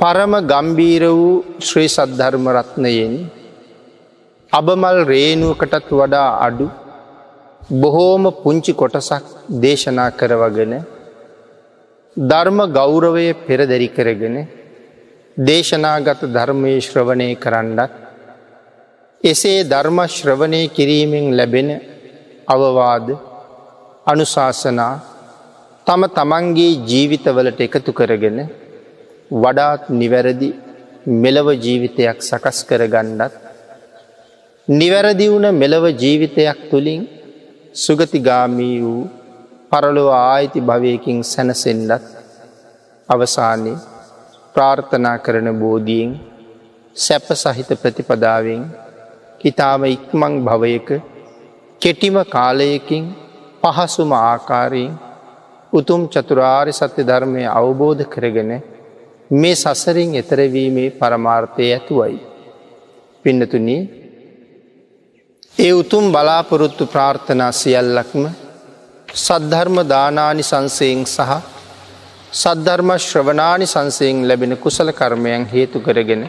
පරම ගම්බීර වූ ශ්‍රී සද්ධර්ම රත්නයෙන් අබමල් රේනුවකටත් වඩා අඩු බොහෝම පුංචි කොටසක් දේශනා කරවගෙන ධර්ම ගෞරවය පෙරදැරි කරගෙන දේශනාගත ධර්මය ශ්‍රවණය කරන්නත් එසේ ධර්ම ශ්‍රවණය කිරීමෙන් ලැබෙන අවවාද අනුශාසනා තම තමන්ගේ ජීවිතවලට එකතු කරගෙන වඩාත් නිවැරදි මෙලව ජීවිතයක් සකස් කර ගණ්ඩත් නිවැරදි වුණ මෙලව ජීවිතයක් තුළින් සුගතිගාමී වූ පරලොව ආයිති භවයකින් සැනසෙන්ඩත් අවසානය ප්‍රාර්ථනා කරන බෝධියෙන් සැප සහිත ප්‍රතිපදාවෙන් ඉතාම ඉක්මං භවයක කෙටිම කාලයකින් පහසුම ආකාරයෙන් උතුම් චතුරාරි සත්‍ය ධර්මය අවබෝධ කරගෙන මේ සසරින් එතරවීමේ පරමාර්ථය ඇතුවයි. පින්නතුන ඒ උතුම් බලාපොරොත්තු ප්‍රාර්ථනා සියල්ලක්ම සද්ධර්ම දානානි සංසයෙන් සහ සද්ධර්ම ශ්‍රවනානි සංසයෙන් ලැබෙන කුසල කර්මයන් හේතු කරගෙන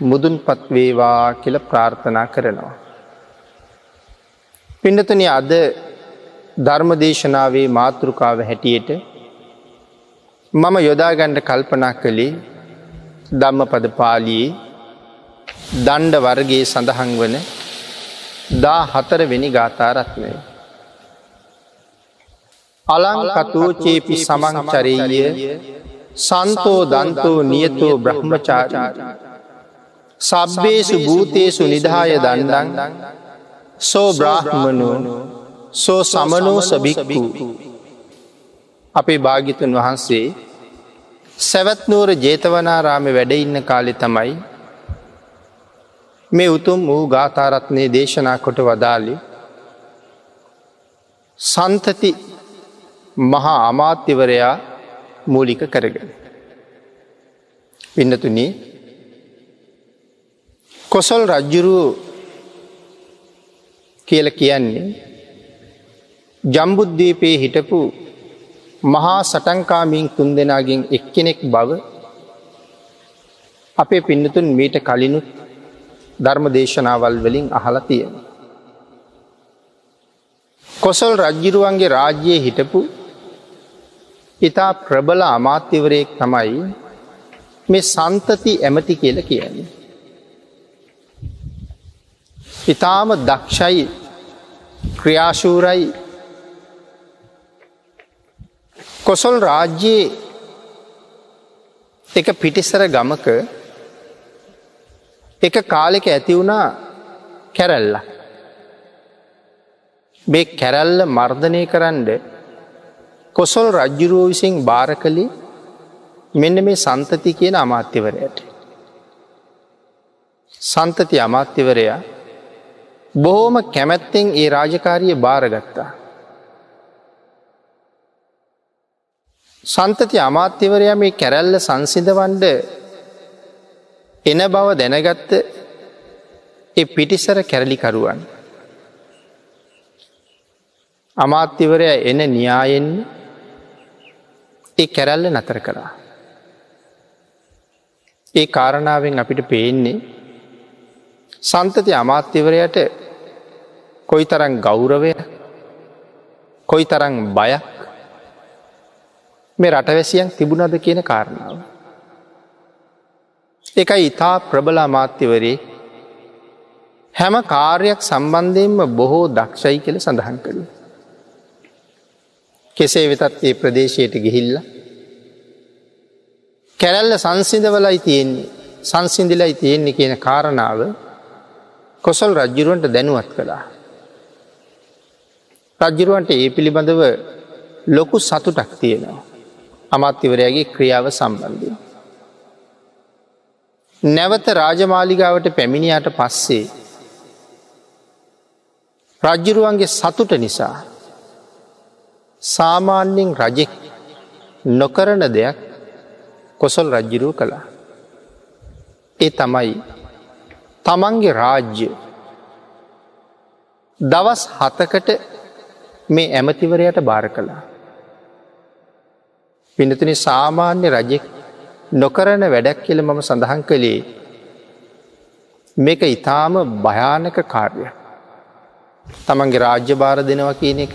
මුදුන් පත්වේවා කියල ප්‍රාර්ථනා කරනවා. පිඩතන අද ධර්මදේශනාවේ මාතෘකාව හැටියට මම යොදාගණ්ඩ කල්පනා කළේ ධම්ම පද පාලියේ දණ්ඩ වර්ගේ සඳහන් වන දා හතරවෙනි ගාථාරත්නය. අලංකතෝචේපි සමංචරීය සන්තෝ දන්තෝ නියතෝ බ්‍රහ්මචාරී සබ්බේසු භූතේසු නිදාය දණ්ඩන් සෝ බ්‍රාහ්මනෝ සෝ සමනෝ සභික්කු අපේ භාගිතුන් වහන්සේ සැවත්නූර ජේතවනාරාම වැඩඉන්න කාලෙ තමයි මේ උතුම් වූ ගාථාරත්නය දේශනා කොට වදාලි සන්තති මහා අමාත්‍යවරයා මූලික කරගෙන. පින්නතුන කොසල් රජ්ජුරුව කියල කියන්නේ ජම්බුද්ධීපයේ හිටපු මහා සටන්කාමීන් තුන් දෙනාගෙන් එක්කෙනෙක් බව අපේ පින්නතුන් මීට කලිනුත් ධර්ම දේශනාවල් වලින් අහලා තියෙන. කොසල් රජ්ජිරුවන්ගේ රාජ්‍යයේ හිටපු ඉතා ප්‍රබල අමාත්‍යවරයෙක් තමයි මේ සන්තති ඇමති කියල කියන්නේ. ඉතාම දක්ෂයි ක්‍රියාශූරයි කොසොල් රාජ්‍යයේ එක පිටිස්සර ගමක එක කාලෙක ඇති වුණා කැරැල්ල. බේ කැරැල්ල මර්ධනය කරන්න කොසොල් රජ්ජුරුව විසින් භාර කළේ මෙන්න මේ සන්තති කියන අමාත්‍යවරයට. සන්තති අමාත්‍යවරයා බොහෝම කැමැත්තෙන් ඒ රාජකාරිය භාරගත්තා. සන්තති අමාත්‍යවරයා මේ කැරැල්ල සංසිධවන්ඩ එන බව දැනගත්ත එ පිටිසර කැරලිකරුවන්. අමාත්‍යවරයා එන න්‍යායෙන් ඒ කැරැල්ල නතර කරා. ඒ කාරණාවෙන් අපිට පේන්නේ සන්තති අමාත්‍යවරයට කොයි තරන් ගෞරවය කොයි තරං බයක් මේ රටවැසියන් තිබුණද කියන කාරණාව. එකයි ඉතා ප්‍රබල අමාත්‍යවරේ හැම කාර්යක් සම්බන්ධයෙන්ම බොහෝ දක්ෂයි කෙළ සඳහන් කළ. කෙසේ වෙතත් ඒ ප්‍රදේශයට ගිහිල්ල. කැරැල්ල සංසිධවලයි තියෙන්නේ සංසිින්දිලයි තියෙන්නේ කියන කාරණාව කොසල් රජ්ජුරුවන්ට දැනුවත් කළා. රජ්ජුරුවන්ට ඒ පිළිබඳව ලොකු සතුටක් තියෙනවා. අමාත්‍යවරයාගේ ක්‍රියාව සම්බන්ධය. නැවත රාජමාලිගාවට පැමිණියට පස්සේ රජ්ජුරුවන්ගේ සතුට නිසා සාමාන්‍යෙන් රජෙක් නොකරන දෙයක් කොසල් රජ්ජිරුව කළා. ඒ තමයි තමන්ගේ රාජ්‍ය දවස් හතකට මේ ඇමතිවරයට භාර කළා. පිනතුන සාමාන්‍ය රජෙක් නොකරන වැඩක් කියල මම සඳහන් කළේ මේක ඉතාම භයානක කාර්ය. තමන්ගේ රාජ්‍ය භාර දෙනවා කියන එක.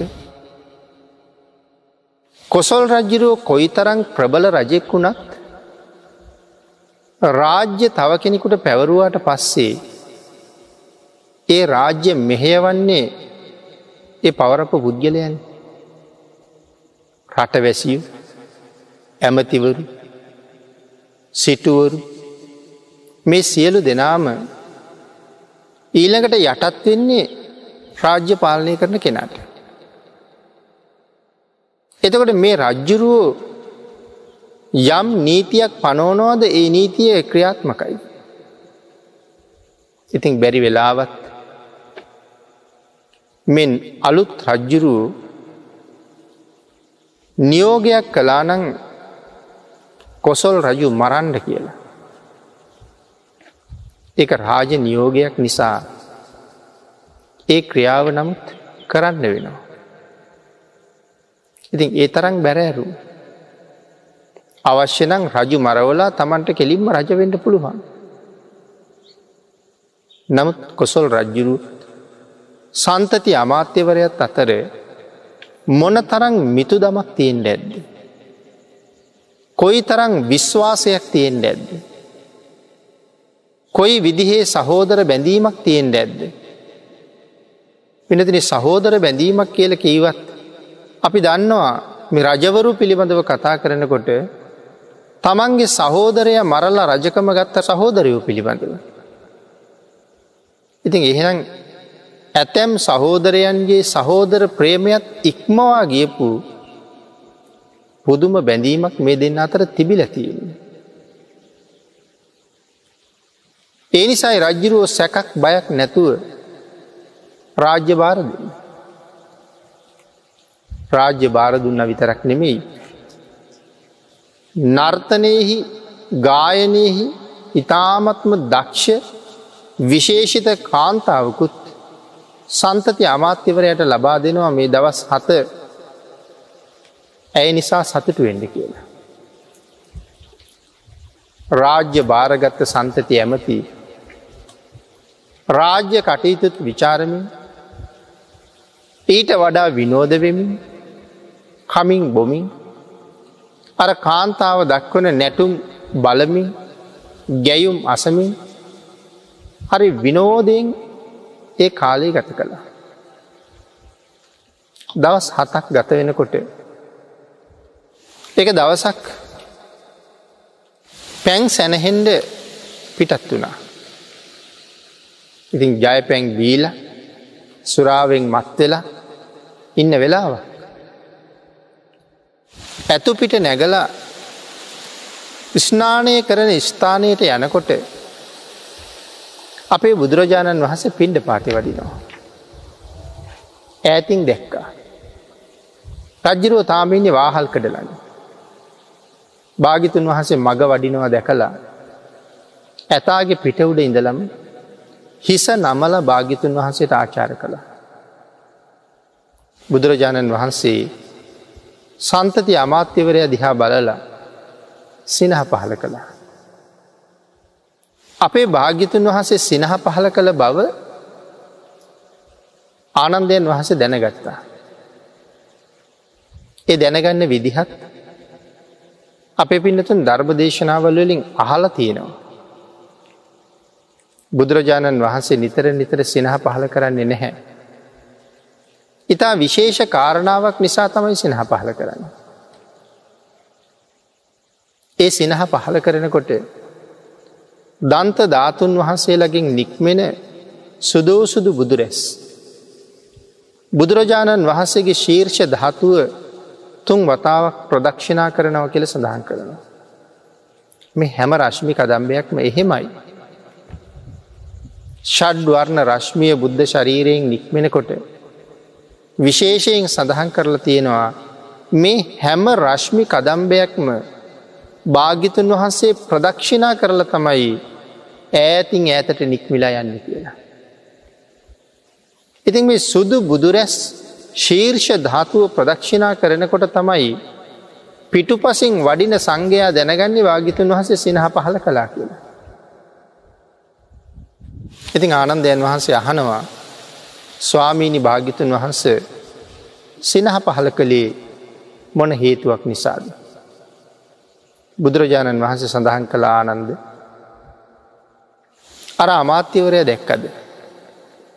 කොසොල් රජ්ජිරුව කොයි තරං ප්‍රබල රජෙක් වුණත් රාජ්‍ය තව කෙනෙකුට පැවරුවාට පස්සේ ඒ රාජ්‍ය මෙහෙයවන්නේ ඒ පවරප පුද්ගලයන් රටවැසිය ඇමතිවරු සිටුවරු මේ සියලු දෙනාම ඊළඟට යටත් වෙන්නේ රාජ්‍ය පාලනය කරන කෙනාට. එතකොට මේ රජ්ජුරුවෝ යම් නීතියක් පනෝනෝද ඒ නීතිය ක්‍රියාත්මකයි. ඉතින් බැරි වෙලාවත් මෙන් අලුත් රජ්ජුරුව නියෝගයක් කලානං කොසොල් රජු මරන්ඩ කියලා. එක රාජ නියෝගයක් නිසා ඒ ක්‍රියාව නමුත් කරන්න වෙනවා. ඉතින් ඒ තරං බැරෑරු. අවශ්‍ය නම් රජු මරවලා තමන්ට කෙලින්ම රජවෙන්ඩ පුළුවන්. නමුත් කොසොල් රජ්ජුරු සන්තති අමාත්‍යවරයත් අතර මොන තරං මිතු දමක් තියෙන් ඇද්ද. කොයි තරං විශ්වාසයක් තියෙන් ඇද්ද. කොයි විදිහේ සහෝදර බැඳීමක් තියෙන් ඇද්ද. පිනතින සහෝදර බැඳීමක් කියල කීවත් අපි දන්නවා මේ රජවරු පිළිබඳව කතා කරනකොට තමන්ගේ සහෝදරය මරල්ලා රජකම ගත්ත සහෝදරයෝ පිළිබඳව. ඉතින් එහෙනම් ඇතැම් සහෝදරයන්ගේ සහෝදර ප්‍රේමයත් ඉක්මවා ගියපු පුදුම බැඳීමක් මේ දෙන්න අතර තිබිලතියෙන්. ඒ නිසයි රජ්ජිරුවෝ සැකක් බයක් නැතුව රාජ්‍ය භාර දෙන්න. රාජ්‍ය භාර දුන්න විතරක් නෙමෙයි නර්තනයෙහි ගායනයෙහි ඉතාමත්ම දක්ෂ විශේෂිත කාන්තාවකුත් සන්තති අමාත්‍යවරයට ලබා දෙනවා මේ දවස් හත ඇය නිසා සතුටු වෙන්න කියලා. රාජ්‍ය භාරගත්ත සන්තති ඇමති රාජ්‍ය කටයුතුත් විචාරමින් ඊට වඩා විනෝදවෙමින් කමින් බොමින් අර කාන්තාව දක්වන නැටුම් බලමින් ගැයුම් අසමින් හරි විනෝදයෙන් ඒ කාලය ගත කළා. දවස් හතක් ගත වෙනකොට එක දවසක් පැන් සැනහෙන්ඩ පිටත් වුණා. ඉතින් ජය පැන් බීල සුරාවෙන් මත්වෙලා ඉන්න වෙලාවක්. ඇතුපිට නැගලා ස්නානය කරන ස්ථානයට යනකොට අපේ බුදුරජාණන් වහස පින්ඩ පාති වඩිනවා. ඈතින් දැක්කා. රජ්ජිරුව තාමීන්‍ය වාහල් කඩලන්න. භාගිතුන් වහසේ මග වඩිනවා දැකලා ඇතාගේ පිටවුඩ ඉඳලම හිස නමල භාගිතුන් වහන්සේට ආචාර කළා. බුදුරජාණන් වහන්සේ සන්තති අමාත්‍යවරය දිහා බලලා සිනහ පහල කළා. අපේ භාග්‍යතුන් වහසේ සිනහ පහල කළ බව ආනන්දයන් වහස දැනගත්තා. ඒ දැනගන්න විදිහත් අපේ පින්නතුන් ධර්ම දේශනාවල්වලින් අහල තියෙනවා. බුදුරජාණන් වහන්සේ නිතර නිතර සිනහ පහල කරන්නේ නැහැ. ඉතා විශේෂ කාරණාවක් නිසා තමයි සිනහ පහල කරන්න. ඒ සිනහ පහල කරනකොට දන්ත ධාතුන් වහන්සේලකින් නික්මෙන සුදෝසුදු බුදුරැස්. බුදුරජාණන් වහන්සේගේ ශීර්ෂ ධාතුව තුන් වතාවක් ප්‍රදක්ෂිනා කරනව කියල සඳහන් කරනවා. මේ හැම රශ්මි කදම්බයක්ම එහෙමයි. ෂඩ්වර්ණ රශ්මිය බුද්ධ ශරීරයෙන් නික්මෙනකොට විශේෂයෙන් සඳහන් කරලා තියෙනවා මේ හැම රශ්මි කදම්බයක්ම භාගිතුන් වහන්සේ ප්‍රදක්ෂිනා කරලා තමයි ඈතින් ඈතට නික්මිලා යන්න කියලා. ඉතින් මේ සුදු බුදුරැස් ශීර්ෂ ධාතුව ප්‍රදක්ෂිනා කරනකොට තමයි පිටු පසින් වඩින සංඝයා දැනගන්නේ වාගිතුන් වහසේ සිනහ පහල කලා කියලා. ඉතින් ආනන්දයන් වහන්සේ අහනවා ස්වාමීණි භාගිතුන් වහන්ස සිනහ පහල කළේ මොන හේතුවක් නිසාද. බුදුරජාණන් වහන්සේ සඳහන් කළ ආනන්ද අර අමාත්‍යවරය දැක්කද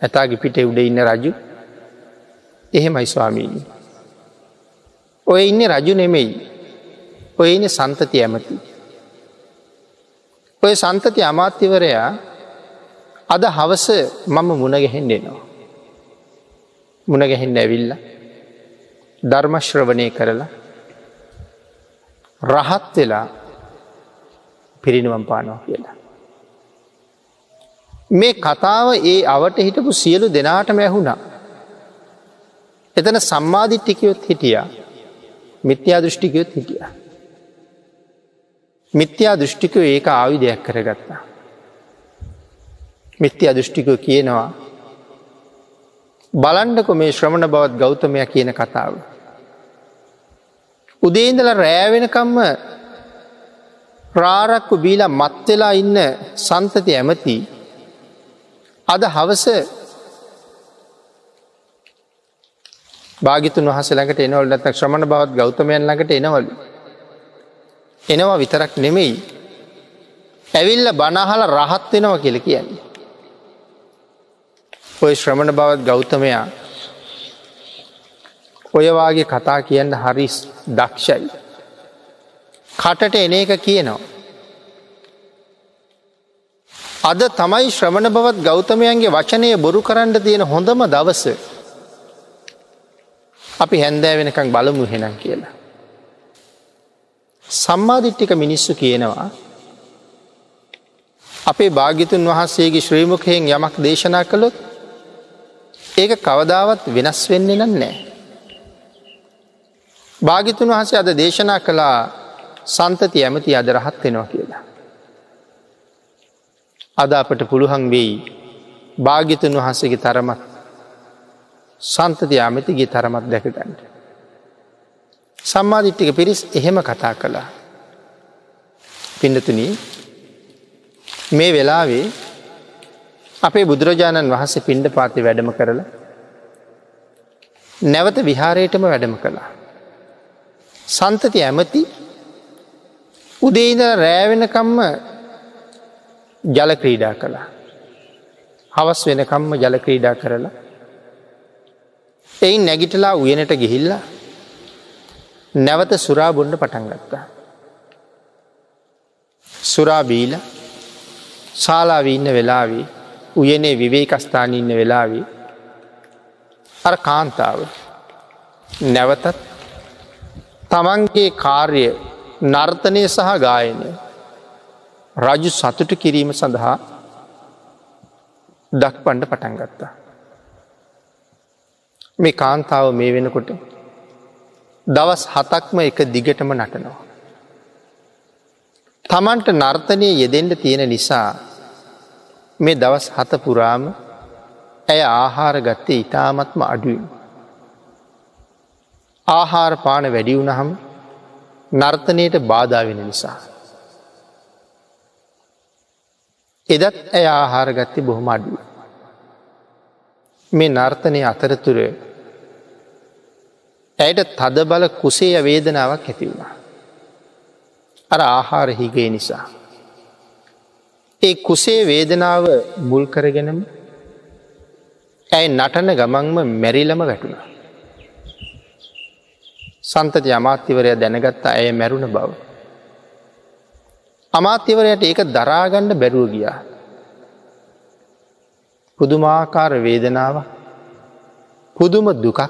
ඇතාගේ පිට උඩ ඉන්න රජු එහෙමයි ස්වාමීණි. ඔය ඉන්න රජු නෙමෙයි ඔය ඉන සන්තති ඇමති. ඔය සන්තති අමාත්‍යවරයා අද හවස මම මුණගැහෙන් එනවා. මුණගැහෙන් ඇවිල්ල ධර්මශ්‍රවනය කරලා රහත් වෙලා පිරිනිවම් පානවා කියලා. මේ කතාව ඒ අවට හිටපු සියලු දෙනාටම ඇහුණා. එතන සම්මාධිට්ටිකයොත් හිටිය මිත්‍යා දෘෂ්ටිකයොත් හිටිය. මිත්‍යා දෘෂ්ටිකව ඒක ආවිධයක් කරගත්තා. මිත්‍ය අදෘෂ්ටිකව කියනවා බලන්ඩකො මේ ශ්‍රමණ බවත් ගෞතමය කියන කතාව. උදේන්දල රෑවෙනකම්ම ප්‍රාරක්කු බීලා මත්වෙලා ඉන්න සන්තති ඇමති අද හවස භාගිතුන් වහස ළඟට එනවල් නැත ශ්‍රමණ බවත් ගෞතමයන් ළඟට එනවලු. එනවා විතරක් නෙමෙයි. ඇවිල්ල බනහල රහත් වෙනවා කියල කියන්නේ. ඔය ශ්‍රමණ බවත් ගෞතමයා ඔයවාගේ කතා කියන්න හරිස් දක්ෂයි. කටට එන එක කියනවා. අද තමයි ශ්‍රමණ බවත් ගෞතමයන්ගේ වචනය බොරු කරන්න තියෙන හොඳම දවස අපි හැන්දෑ වෙනකං බලමු හෙනම් කියලා. සම්මාධිට්ටික මිනිස්සු කියනවා අපේ භාගිතුන් වහන්සේගේ ශ්‍රීමුකයෙන් යමක් දේශනා කළොත් ඒක කවදාවත් වෙනස් වෙන්නේ නම් නෑ. භාගිතුන් වහසේ අද දේශනා කළා සන්තති ඇමති අද රහත් වෙනවා කියලා. අද අපට පුළුවන් වෙයි භාගිතුන් වහන්සේගේ තරමත් සන්තති ඇමතිගේ තරමත් දැකගන්නට. සම්මාධිට්ටික පිරිස් එහෙම කතා කළා. පිඩතුන මේ වෙලාවේ අපේ බුදුරජාණන් වහන්සේ පිණ්ඩ පාති වැඩම කරල නැවත විහාරයටම වැඩම කළා. සන්තති ඇමති උදේඉද රෑවෙනකම්ම ජල ක්‍රීඩා කළා. හවස් වෙනකම්ම ජල ක්‍රීඩා කරලා එයින් නැගිටලා උයනට ගිහිල්ල නැවත සුරා බොන්්ඩ පටන් ගත්තා. සුරාබීල ශාලාවීන්න වෙලාවී උයනේ විවේකස්ථාන ඉන්න වෙලාවී අර කාන්තාව නැවතත් තමන්ගේ කාර්ය නර්තනය සහ ගායනය රජු සතුට කිරීම සඳහා දක් පණ්ඩ පටන් ගත්තා. මේ කාන්තාව මේ වෙනකොට දවස් හතක්ම එක දිගටම නටනවා. තමන්ට නර්තනය යෙදෙන්ට තියෙන නිසා මේ දවස් හත පුරාම ඇය ආහාර ගත්තේ ඉතාමත්ම අඩුවෙන්. ආහාර පාන වැඩි වුණහම නර්තනයට බාධාවෙන නිසා. එදත් ඇය ආහාර ගත්තේ බොහොම අඩුව. මේ නර්තනය අතරතුර ඇයට තද බල කුසේ වේදනාවක් ඇති වුණා. අර ආහාර හිගේ නිසා. ඒ කුසේ වේදනාව මුල් කරගෙනම ඇයි නටන ගමන්ම මැරිලම වැටුණ. සන්තති අමාත්‍යවරය දැනගත්තා ඇය මැරුණ බව. අමාත්‍යවරයට ඒක දරාගණ්ඩ බැරුව ගියා. පුදුමාකාර වේදනාව පුදුම දුකක්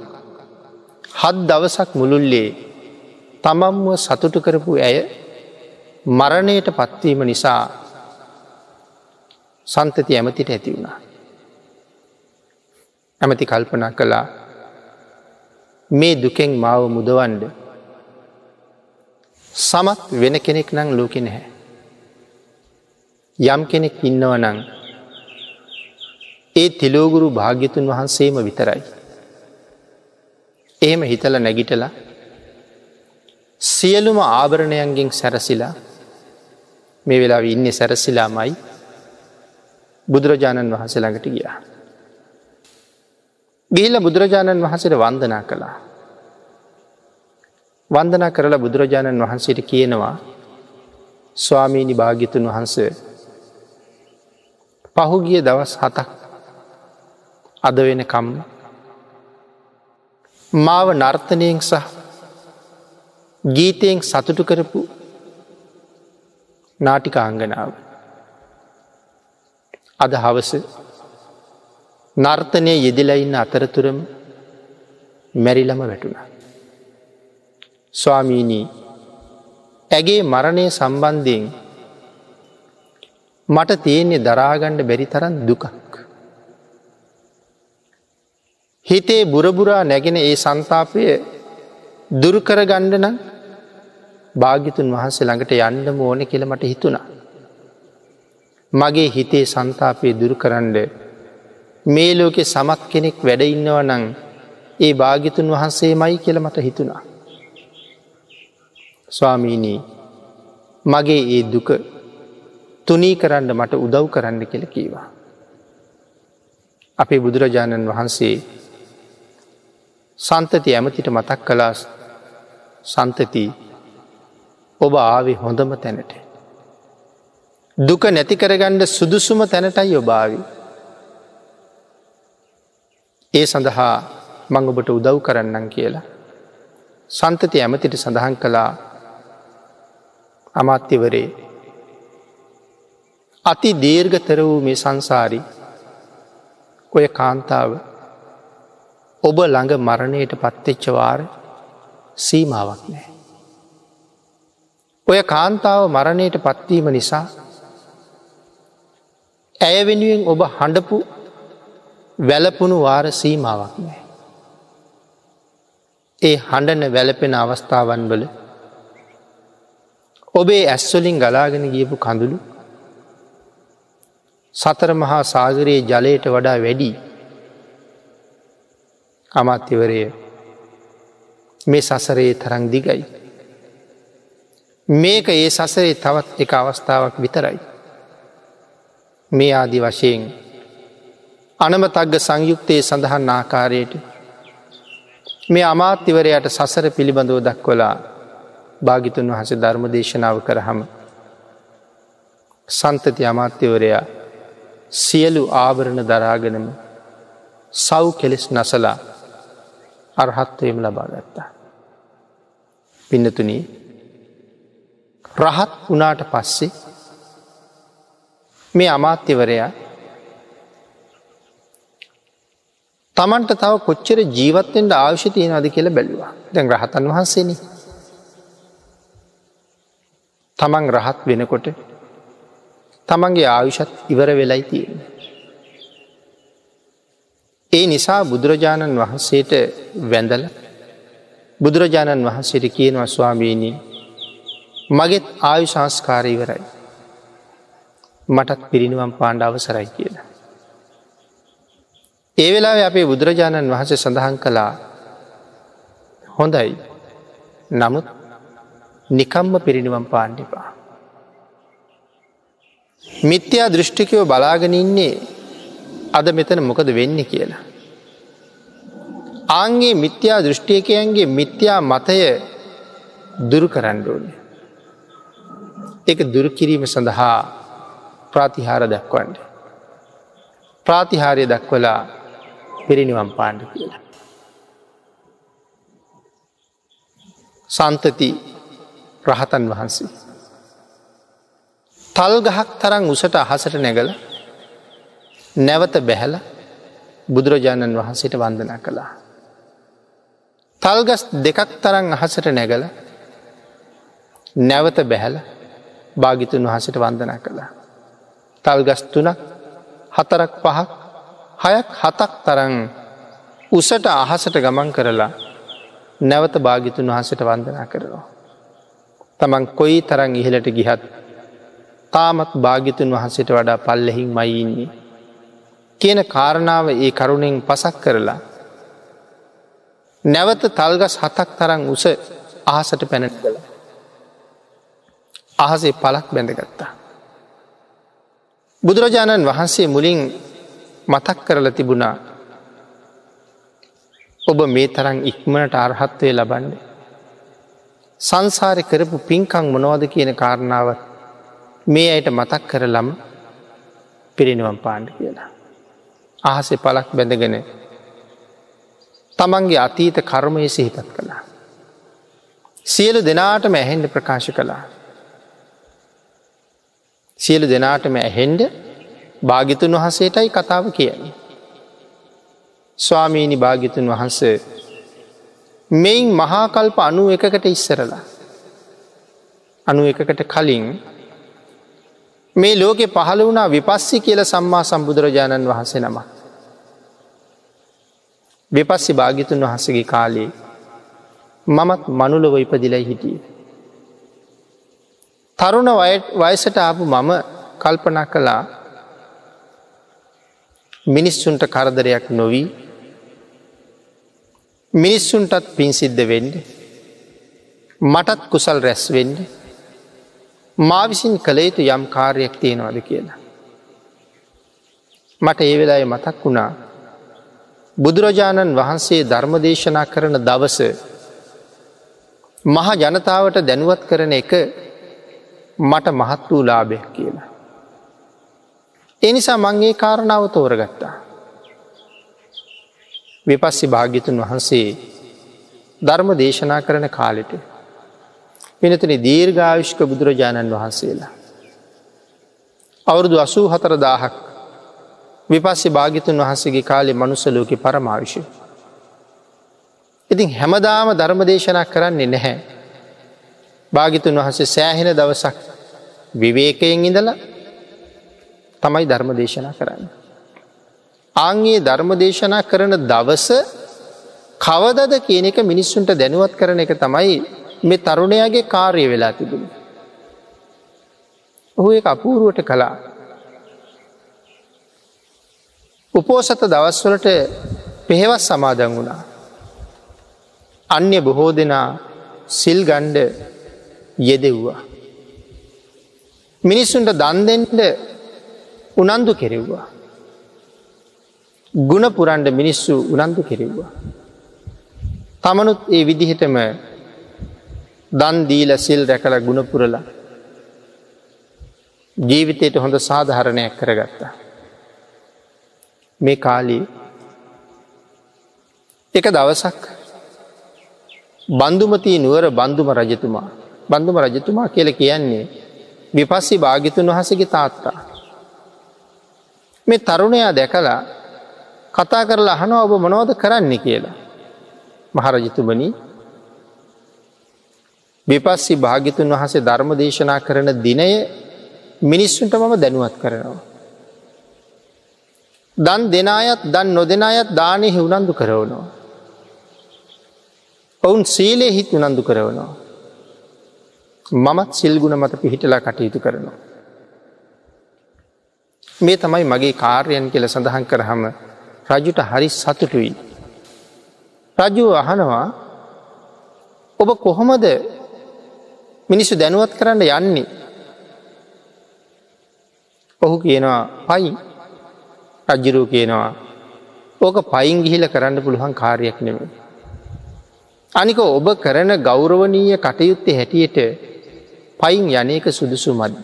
හත් දවසක් මුළුල්ලේ තමම්ව සතුටු කරපු ඇය මරණයට පත්වීම නිසා සන්තති ඇමතිට ඇති වුණා. ඇමති කල්පනා කළා මේ දුකෙන් මාව මුදවන්ඩ සමත් වෙන කෙනෙක් නං ලෝකෙ නැහැ. යම් කෙනෙක් ඉන්නව නං ඒ තිලෝගුරු භාග්‍යතුන් වහන්සේම විතරයි. එහෙම හිතල නැගිටලා සියලුම ආභරණයන්ගෙන් සැරසිලා මේ වෙලා ඉන්න සැරසිලා මයි බුදුරජාණන් වහන්සේ ළඟට ගියා. ගිහිල බුදුරජාණන් වහන්සේට වන්දනා කළා. වන්දනා කරලා බුදුරජාණන් වහන්සේට කියනවා ස්වාමීණි භාග්‍යතුන් වහන්ස පහුගිය දවස් හතක් අද වෙන කම්ම මාව නර්තනයෙන් සහ ගීතයෙන් සතුටු කරපු නාටිකාංගනාව. අද හවස නර්තනය යෙදිලයින්න අතරතුරම මැරිලම වැටුණ. ස්වාමීනී ඇගේ මරණය සම්බන්ධයෙන් මට තියෙන්නේ දරාගණ්ඩ බැරි තරන් දුකක්. හිතේ බුරබුරා නැගෙන ඒ සන්තාපය දුරුකර ගණ්ඩ නම් භාගිතුන් වහන්සේ ළඟට යන්න ඕන කියලමට හිතුණා. මගේ හිතේ සන්තාපය දුරු කරන්න මේ ලෝකෙ සමත් කෙනෙක් වැඩඉන්නව නං ඒ භාගිතුන් වහන්සේ මයි කියලමට හිතුණා. ස්වාමීනී මගේ ඒ දුක තුනී කරන්න මට උදව් කරන්න කෙළ කීවා. අපේ බුදුරජාණන් වහන්සේ සන්තති ඇමතිට මතක් කලා සන්තති ඔබ ආවි හොඳම තැනට. දුක නැති කරගණ්ඩ සුදුසුම තැනටයි ඔබාවි. ඒ සඳහා මං ඔබට උදව් කරන්නම් කියලා. සන්තති ඇමතිට සඳහන් කළා අමාත්‍යවරේ. අති දීර්ගතර වූ මේ සංසාරි ඔය කාන්තාව ඔබ ළඟ මරණයට පත්තෙච්චවාර සීමාවක් නෑ. ඔය කාන්තාව මරණයට පත්වීම නිසා ඇය වෙනුවෙන් ඔබ හඬපු වැලපුුණු වාර සීමාවක් නෑ. ඒ හඬන වැලපෙන අවස්ථාවන් වල ඔබේ ඇස්වලින් ගලාගෙන ගියපු කඳුළු සතර මහා සාගරයේ ජලයට වඩා වැඩි අමාත්‍යවරය මේ සසරයේ තරං දිගයි. මේක ඒ සසරේ තවත් එක අවස්ථාවක් විතරයි. මේ ආදි වශයෙන් අනමතග්ග සංයුක්තයේ සඳහන් ආකාරයට මේ අමාත්‍යවරයට සසර පිළිබඳව දක්වලා භාගිතුන් වහස ධර්ම දේශනාව කරහම සන්තති අමාත්‍යවරයා සියලු ආවරණ දරාගෙනම සව් කෙලෙස් නසලා අර්හත්වයම ලබාගත්තා. පින්නතුනී රහත් වනාට පස්සේ මේ අමාත්‍යවරයා තමන්ට තව කොච්චර ජීවත්තෙන්ට ආවශ්‍ය තියෙන අද කියල බැලවා දැන් රහතන් වහන්සේන තමන් රහත් වෙනකොට තමන්ගේ ආයුෂත් ඉවර වෙලයි තියෙන. ඒ නිසා බුදුරජාණන් වහන්සේට වැඳල බුදුරජාණන් වහන්සේට කියනවා ස්වාමීණී මගෙත් ආයු සංස්කාරීවරයි. මටත් පිරිනිවම් පාණ්ඩ අවසරයි කියලා. ඒ වෙලා අපේ බුදුරජාණන් වහන්සේ සඳහන් කළා හොඳයි නමුත් නිකම්ම පිරිනිවම් පාණ්ඩිපා. මිත්‍යා දෘෂ්ටිකයෝ බලාගෙන ඉන්නේ අද මෙතන මොකද වෙන්න කියලා. ආන්ගේ මිත්‍යා දෘෂ්ටියකයන්ගේ මිත්‍යා මතය දුරු කරන්න ඕනේ. එක දුරකිරීම සඳහා ප්‍රාතිහාර දක්වන්ඩ. ප්‍රාතිහාරය දක්වලා පිරිනිවම් පාණ්ඩ කියලා. සන්තති රහතන් වහන්සේ. තල් ගහක් තරන් උසට අහසට නැගල නැවත බැහැල බුදුරජාණන් වහන්සේට වන්දනා කළා. තල්ගස් දෙකක් තරන් අහසට නැගල නැවත බැහැල භාගිතුන් වහසට වන්දනා කළා. තල්ගස් තුනක් හතරක් පහක් හයක් හතක් තරන් උසට අහසට ගමන් කරලා නැවත භාගිතුන් වහසට වන්දනා කරනවා. තමන් කොයි තරන් ඉහලට ගිහත් තාමත් භාගිතුන් වහන්සට වඩා පල්ලෙහින් මයින්නේ. කියන කාරණාව ඒ කරුණෙන් පසක් කරලා. නැවත තල්ගස් හතක් තරන් උස අහසට පැනට කළ. අහසේ පලක් බැඳගත්තා. බුදුරජාණන් වහන්සේ මුලින් මතක් කරල තිබුණා ඔබ මේ තරන් ඉක්මනට අර්හත්වය ලබන්නේ. සංසාරය කරපු පින්කං මොනවද කියන කාරණාවත් මේ අයට මතක් කරලම් පිරිනිවම් පාණ්ඩ කියලා. අහසේ පලක් බැඳගෙන තමන්ගේ අතීත කර්මය සිහිපත් කළා. සියලු දෙනාටම ඇහෙන්ඩ ප්‍රකාශ කළා. සියලු දෙනාටම ඇහෙන්ඩ භාගිතුන් වහසේටයි කතාව කියන්නේ. ස්වාමීණි භාගිතුන් වහන්සේ මෙයින් මහාකල්ප අනු එකකට ඉස්සරලා. අනු එකකට කලින් මේ ලෝකෙ පහළ වුණා විපස්සි කියල සම්මා සම්බුදුරජාණන් වහන්සේ නම. විපස්සි භාගිතුන් වහසගේ කාලේ මමත් මනුලොව ඉපදිලයි හිටිය. තරුණ වයසට ආපු මම කල්පනා කළා මිනිස්සුන්ට කරදරයක් නොවී මිනිස්සුන්ටත් පින් සිද්ධ වෙන්ඩ මටත් කුසල් රැස් වෙන්ඩ මා විසින් කළ යුතු යම් කාර්යක් තියෙනවාද කියලා. මට ඒ වෙලාය මතක් වුණා බුදුරජාණන් වහන්සේ ධර්මදේශනා කරන දවස මහ ජනතාවට දැනුවත් කරන එක මට මහත් වූ ලාභයක් කියලා. එනිසා මංගේ කාරණාව තෝරගත්තා. විපස්සි භාග්‍යතුන් වහන්සේ ධර්ම දේශනා කරන කාලෙට පිනතුන දීර්ඝාවිශ්ක බුදුරජාණන් වහන්සේලා. අවුරුදු අසූ හතර දාහක් විපස්සි භාගිතුන් වහන්සේගේ කාලෙ මනුසලෝක පරමාවිශය. ඉතින් හැමදාම ධර්මදේශනා කරන්නේ නැහැ. භාගිතුන් වහන්සේ සෑහෙන දවසක් විවේකයෙන් ඉඳලා තමයි ධර්මදේශනා කරන්න. ආංගේ ධර්මදේශනා කරන දවස කවදද කියන එක මිනිස්සුන්ට දැනුවත් කරන එක තමයි මේ තරුණයාගේ කාර්ය වෙලා තිබුණ. ඔහු එක අපූරුවට කළා. උපෝසත දවස්වලට පෙහෙවස් සමාදන් වුණා. අන්‍ය බොහෝ දෙනා සිල් ගණ්ඩ යෙදෙව්වා. මිනිස්සුන්ට දන්දෙන්ට උනන්දු කෙරෙව්වා. ගුණ පුරන්ඩ මිනිස්සු උනන්දු කෙරෙව්වා. තමනුත් ඒ විදිහටම දන් දීල සිල් රැකල ගුණපුරලා ජීවිතයට හොඳ සාධහරණයක් කරගත්තා. මේ කාලී එක දවසක් බන්ධුමතිී නුවර බන්ධුම රජතුමා බන්ධුම රජතුමා කියල කියන්නේ විපස්සි භාගිතුන් වහසගේ තාත්තා. මේ තරුණයා දැකලා කතා කරලා අහන ඔබ මොනෝද කරන්න කියලා. මහරජතුමනී විපස්සි භාගිතුන් වහසේ ධර්ම දේශනා කරන දිනය මිනිස්සුන්ට මම දැනුවත් කරනවා. දන් දෙනායත් දන් නොදෙනයත් දානය හිවුනන්දු කරවනවා. ඔවුන් සීලේ හිත් උනන්දු කරවනවා. මමත් සිල්ගුණ මත පිහිටලා කටයුතු කරනවා. මේ තමයි මගේ කාර්යන් කියල සඳහන් කරහම රජුට හරි සතුටුයි. රජුව අහනවා ඔබ කොහොමද මිනිස්සු දැනුවත් කරන්න යන්නේ. ඔහු කියනවා පයි රජ්ජිරූ කියනවා ඕක පයින් ගිහිල කරන්න පුළුවන් කාරයක් නෙමේ. අනික ඔබ කරන ගෞරවනීය කටයුත්තේ හැටියට පයින් යනක සුදුසු මද.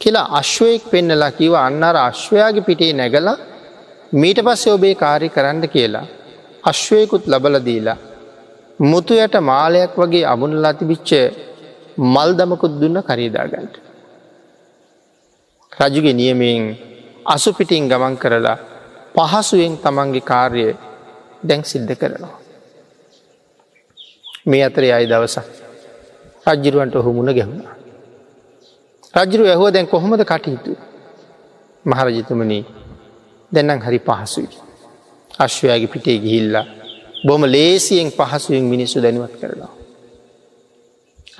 කියලා අශ්වයෙක් පෙන්නලා කිව අන්නර අශ්වයාගේ පිටේ නැගලා මීට පස්සේ ඔබේ කාරි කරන්න කියලා. අශ්වයකුත් ලබලදීලා මුතුයට මාලයක් වගේ අමුණලා තිබිච්ච මල් දමකුත් දුන්න කරීදාගන්ට. රජුගේ නියමයෙන් අසුපිටින් ගමන් කරලා පහසුවෙන් තමන්ගේ කාර්ය දැන් සිද්ධ කරනවා. මේ අතරේ අයි දවසක් රජ්ජිරුවන්ට ඔහු මුණ ගැහුණා. රජරු ඇහුව දැන් කොහොමද කටයුතු මහරජතුමනී දැන්නම් හරි පහසුයි. අශ්වයාගේ පිටේ ගිහිල්ලා බොම ලේසියෙන් පහසුවෙන් මිනිස්සු දැනුවත් කරනවා.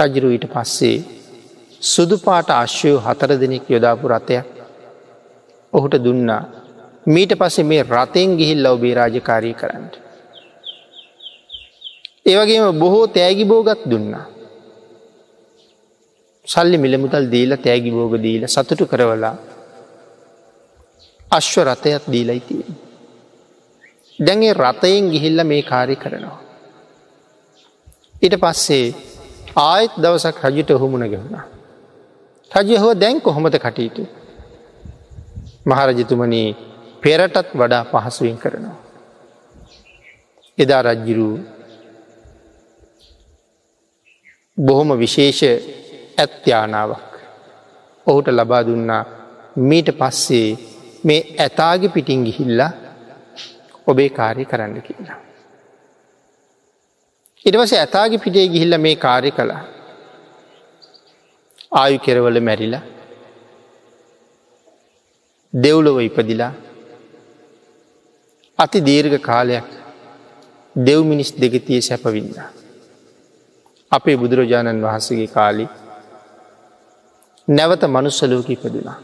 රජරු ඊට පස්සේ සුදු පාට අශ්‍යයෝ හතර දෙනෙක් යොදාපු රථයක් ඔහුට දුන්නා මීට පස්සේ මේ රතෙන් ගිහිල් ඔබේ රාජකාරී කරන්න. ඒවගේම බොහෝ තෑගි බෝගත් දුන්නා. සල්ලි මිලමුදල් දීල තෑගි බෝග දීල සතුටු කරවලා අශ්ව රථයක් දීලයි තියෙන. දැන්ගේ රථයෙන් ගිහිල්ල මේ කාරි කරනවා. ඊට පස්සේ ආයත් දවසක් රජුට ඔහුමුණ ගෙවුණා. රජය හෝ දැන් කොහොමද කටයුතු. මහරජතුමනී පෙරටත් වඩා පහසුවෙන් කරනවා. එදා රජ්ජිරූ බොහොම විශේෂ ඇත්්‍යානාවක් ඔහුට ලබා දුන්නා මීට පස්සේ මේ ඇතාගේ පිටින් ගිහිල්ලා ඔබේ කාරය කරන්න කියලා. ඉටවස ඇතාගේ පිටේ ගිහිල්ල මේ කාරය කළා. ආයු කෙරවල මැරිලා දෙව්ලොව ඉපදිලා අති දීර්ඝ කාලයක් දෙව් මිනිස් දෙගතිය සැපවින්න. අපේ බුදුරජාණන් වහන්සගේ කාලි නැවත මනුස්සලෝක ඉපදුනා.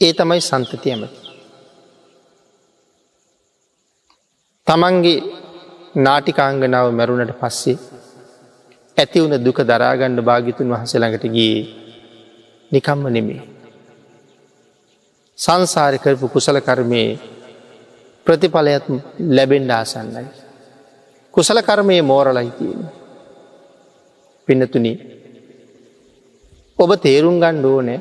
ඒ තමයි සන්තති ඇමති. තමන්ගේ නාටිකාංගනාව මැරුණට පස්සේ ඇති වුණ දුක දරාගණ්ඩ භාගිතුන් වහසළඟට ගියේ නිකම්ම නෙමේ. සංසාරි කරපු කුසල කර්මයේ ප්‍රතිඵලයත් ලැබෙන්ඩ ආසන්නයි. කුසල කර්මයේ මෝරලයි තියෙන. පින්නතුනි ඔබ තේරුම් ගණ්ඩ ඕනෑ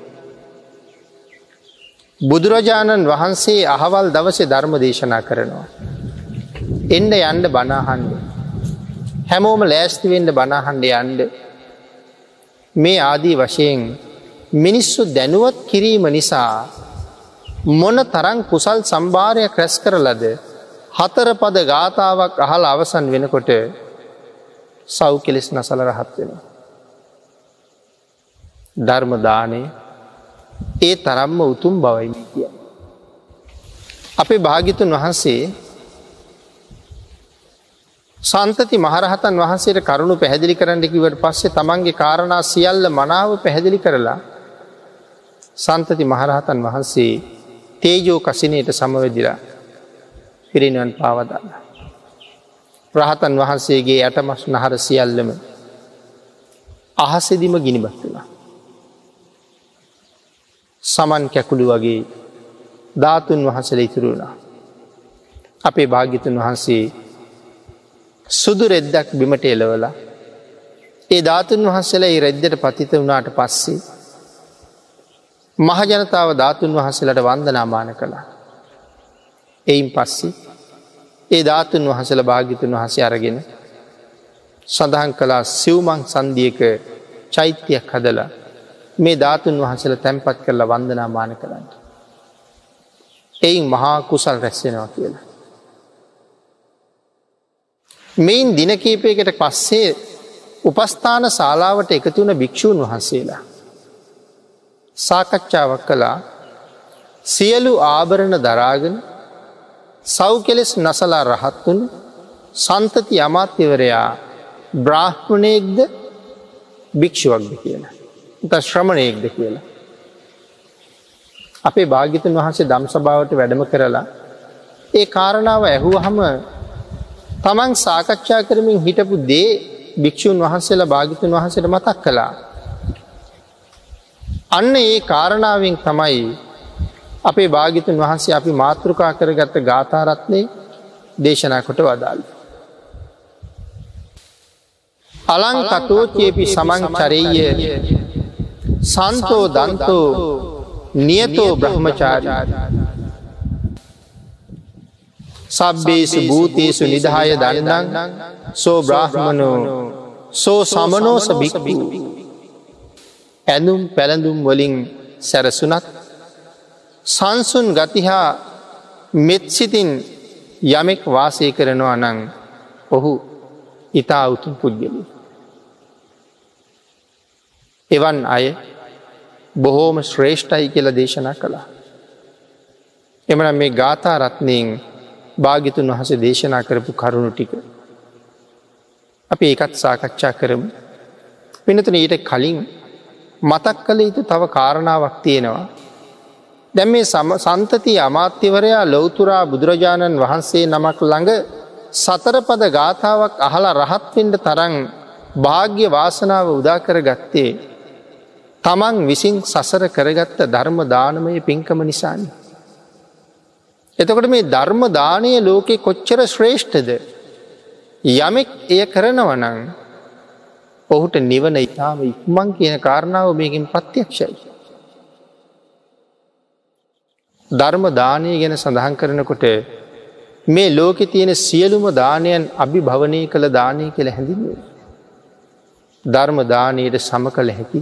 බුදුරජාණන් වහන්සේ අහවල් දවසේ ධර්ම දේශනා කරනවා. එන්ඩ යන්ඩ බනාහන්ඩ. හැමෝම ලෑස්තිවෙන්ඩ බනාහන්ඩ යන්ඩ. මේ ආදී වශයෙන් මිනිස්සු දැනුවත් කිරීම නිසා මොන තරං කුසල් සම්භාරයක් රැස් කරලද හතර පද ගාථාවක් අහල අවසන් වෙනකොට සව් කෙලෙස් නසල රහත් වෙන. ධර්මදානය ඒ තරම්ම උතුම් බවයි කිය. අපේ භාගිතුන් වහන්සේ සන්තති මහරහතන් වහන්සේට කරුණු පැහැදිලි කරන්න කිවට පස්සේ තමන්ගේ කාරණා සියල්ල මනාව පැහැදිලි කරලා සන්තති මහරහතන් වහන්සේ තේජෝ කසිනයට සමවදිලා පිරිනිවන් පාවදාන්න. රහතන් වහන්සේගේ ඇටමස් නහර සියල්ලම අහසෙදිම ගිනිබත් වෙලා. සමන් කැකුළු වගේ ධාතුන් වහසල ඉතුරුණා. අපේ භාගිතුන් වහන්සේ සුදු රෙද්දක් බිමට එලවල ඒ ධාතුන් වහන්සේලා ඒ රෙද්දට පතිත වුණාට පස්සේ මහජනතාව ධාතුන් වහසලට වන්දනාමාන කළා. එයින් පස්සේ ඒ ධාතුන් වහසල භාගිතුන් වහසේ අරගෙන සඳහන් කලා සිව්මං සන්දියක චෛත්‍යයක් හදලා මේ ධාතුන් වහසල තැන්පත් කරලා වන්දනා මාන කරන්න. එයින් මහා කුසල් රැස්සෙනවා කියලා. මෙයින් දිනකීපයකට පස්සේ උපස්ථාන ශාලාවට එකතුවන භික්‍ෂූන් වහන්සේලා. සාකච්ඡාවක් කළා සියලු ආභරණ දරාගෙන සව් කෙලෙස් නසලා රහත්තුන් සන්තති අමාත්‍යවරයා බ්‍රාහ්මණයෙක්ද භික්ෂුවක්ද කියලා. ත ශ්‍රමණයෙක්ද කියලා. අපේ භාගිතන් වහන්සේ දම් සභාවට වැඩම කරලා ඒ කාරණාව ඇහුව හම තමන් සාකච්ඡා කරමින් හිටපු දේ භික්‍ෂූන් වහන්සේලා භාගිතන් වහන්සට මතක් කළා. අන්න ඒ කාරණාවෙන් තමයි අපේ භාගිතුන් වහන්සේ අපි මාතෘකා කරගත්ත ගාථාරත්නය දේශනා කොට වදාල්. අලංකතෝචයපි සමංචරය සන්තෝ දන්තෝ නියතෝ බ්‍රහ්මචාරී සබ්බේසු භූතේසු නිදහය දන්නන් සෝ බ්‍රහ්මණෝ සෝ සමනෝ සභික්පි ඇඳුම් පැළඳුම් වලින් සැරසුනත් සංසුන් ගතිහා මෙත්සිතින් යමෙක් වාසය කරනවා නං ඔහු ඉතා උතුම් පුද්ගලී. එවන් අය බොහෝම ශ්‍රේෂ්ඨයි කියල දේශනා කළා. එමන මේ ගාථා රත්නයෙන් භාගිතුන් වහස දේශනා කරපු කරුණු ටික. අපි ඒකත් සාකච්ඡා කරමු. පිනතුන ඊට කලින් මතක් කළ යුතු තව කාරණාවක් තියෙනවා. දැම් මේ සන්තති අමාත්‍යවරයා ලොවතුරා බුදුරජාණන් වහන්සේ නමක් ළඟ සතරපද ගාථාවක් අහලා රහත්වෙන්ට තරන් භාග්‍ය වාසනාව උදාකර ගත්තේ තමන් විසින් සසර කරගත්ත ධර්ම දානමය පින්කම නිසානි. එතකොට මේ ධර්ම දානය ලෝකෙ කොච්චර ශ්‍රේෂ්ඨද යමෙක් එය කරනවනං ඔහුට නිවන ඉතාම ඉක්මං කියන කාරණාව මේකින් ප්‍රත්‍යක්ෂයි. ධර්ම දානය ගැන සඳහන් කරනකොට මේ ලෝකෙ තියෙන සියලුම දානයන් අභි භවනය කළ දානය කළ හැඳින්වේ. ධර්ම දානයට සම කළ හැකි